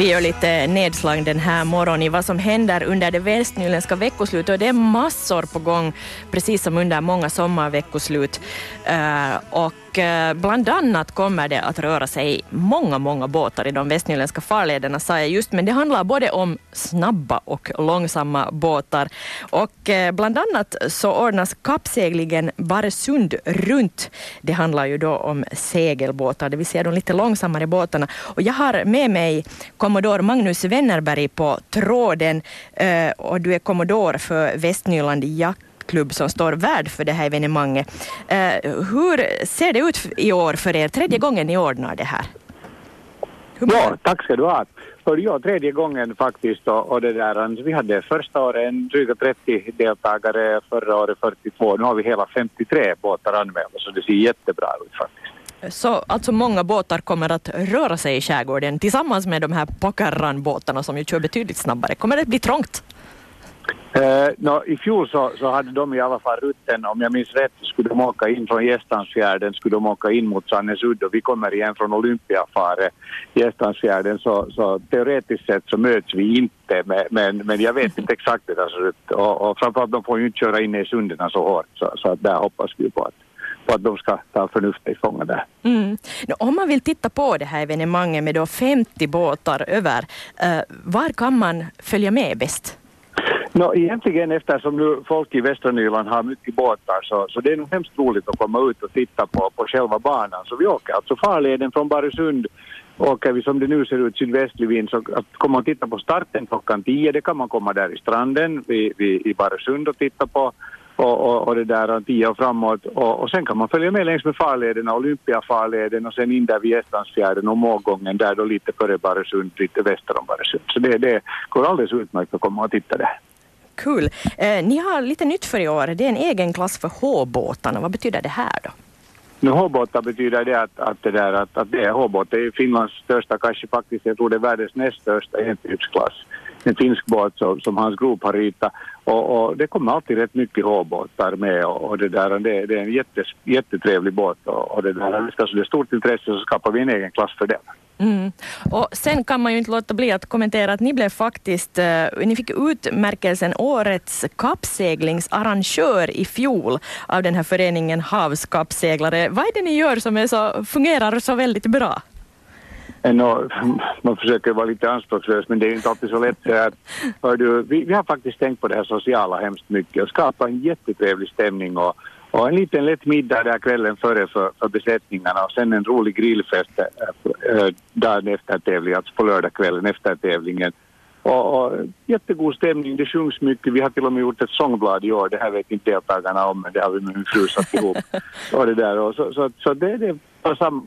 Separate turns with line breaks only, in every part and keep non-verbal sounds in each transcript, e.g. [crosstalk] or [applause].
Vi gör lite nedslag den här morgonen i vad som händer under det västnyländska veckoslutet och det är massor på gång, precis som under många sommarveckoslut. Uh, och och eh, bland annat kommer det att röra sig många, många båtar i de västnyländska farlederna, sa jag just, men det handlar både om snabba och långsamma båtar. Och eh, bland annat så ordnas kappseglingen Baresund runt. Det handlar ju då om segelbåtar, det vill säga de lite långsammare båtarna. Och jag har med mig kommodor Magnus Wennerberg på tråden eh, och du är kommodor för Västnyland Jack klubb som står värd för det här evenemanget. Uh, hur ser det ut i år för er? Tredje gången ni ordnar det här.
Ja, tack ska du ha. För ja, tredje gången faktiskt och, och det där, vi hade första året en dryga 30 deltagare, förra året 42, nu har vi hela 53 båtar anmälda så det ser jättebra ut faktiskt.
Så alltså många båtar kommer att röra sig i skärgården tillsammans med de här Packarran-båtarna som ju kör betydligt snabbare. Kommer det bli trångt?
Eh, no, I fjol så, så hade de i alla fall rutten, om jag minns rätt, skulle de åka in från Gästansfjärden, skulle de åka in mot Sannesudd och vi kommer igen från Olympiafare, Gästansfjärden, så, så teoretiskt sett så möts vi inte, men, men jag vet inte exakt hur det ser ut och, och framförallt de får ju inte köra in i sunderna så hårt, så, så där hoppas vi på att på att de ska ta förnuftet i fånga där.
Mm. Om man vill titta på det här evenemanget med då 50 båtar över, uh, var kan man följa med bäst?
No, egentligen eftersom nu folk i västra Nyland har mycket båtar så, så det är nog hemskt roligt att komma ut och titta på, på själva banan. Så vi åker alltså farleden från Barösund, åker vi som det nu ser ut sydvästlig vind så att komma och titta på starten klockan 10 det kan man komma där i stranden vi, vi, i Barösund och titta på och, och, och det där 10 och framåt och, och sen kan man följa med längs med farlederna, Olympiafarleden och sen in där vid Estlandsfjärden och målgången där då lite före Barösund, lite väster om Barösund. Så det, det går alldeles utmärkt att komma och titta där.
Kul. Eh, ni har lite nytt för i år. Det är en egen klass för H-båtarna. Vad betyder det här då?
Nu H-båtar betyder det att, att, det, där, att, att det är H-båt. Det är Finlands största, kanske faktiskt, jag tror det är världens näst största entypsklass. En finsk båt som, som Hans Grop har ritat. Och, och, det kommer alltid rätt mycket H-båtar med och, och, det, där, det, det är en jättes, jättetrevlig båt och, och det där, alltså det är stort intresse så skapar vi en egen klass för den.
Mm. Och sen kan man ju inte låta bli att kommentera att ni blev faktiskt, uh, ni fick utmärkelsen Årets kappseglingsarrangör i fjol av den här föreningen Havskappseglare. Vad är det ni gör som är så, fungerar så väldigt bra?
Eh, no, [laughs] man försöker vara lite anspråkslös men det är inte alltid så lätt. Att, du, vi, vi har faktiskt tänkt på det här sociala hemskt mycket och skapa en jättetrevlig stämning och och en liten lätt middag där kvällen före för, för besättningarna och sen en rolig grillfest äh, dagen efter tävlingen, alltså på lördagskvällen efter tävlingen. Och, och, jättegod stämning, det sjungs mycket. Vi har till och med gjort ett sångblad i år, det här vet inte deltagarna om men det har vi med min fru satt ihop. [laughs] och det där. Och så, så, så det, det var sam,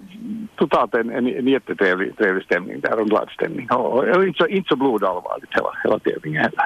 totalt en, en, en jättetrevlig trevlig stämning där och glad stämning. Och, och, inte, så, inte så blodallvarligt hela, hela tävlingen heller.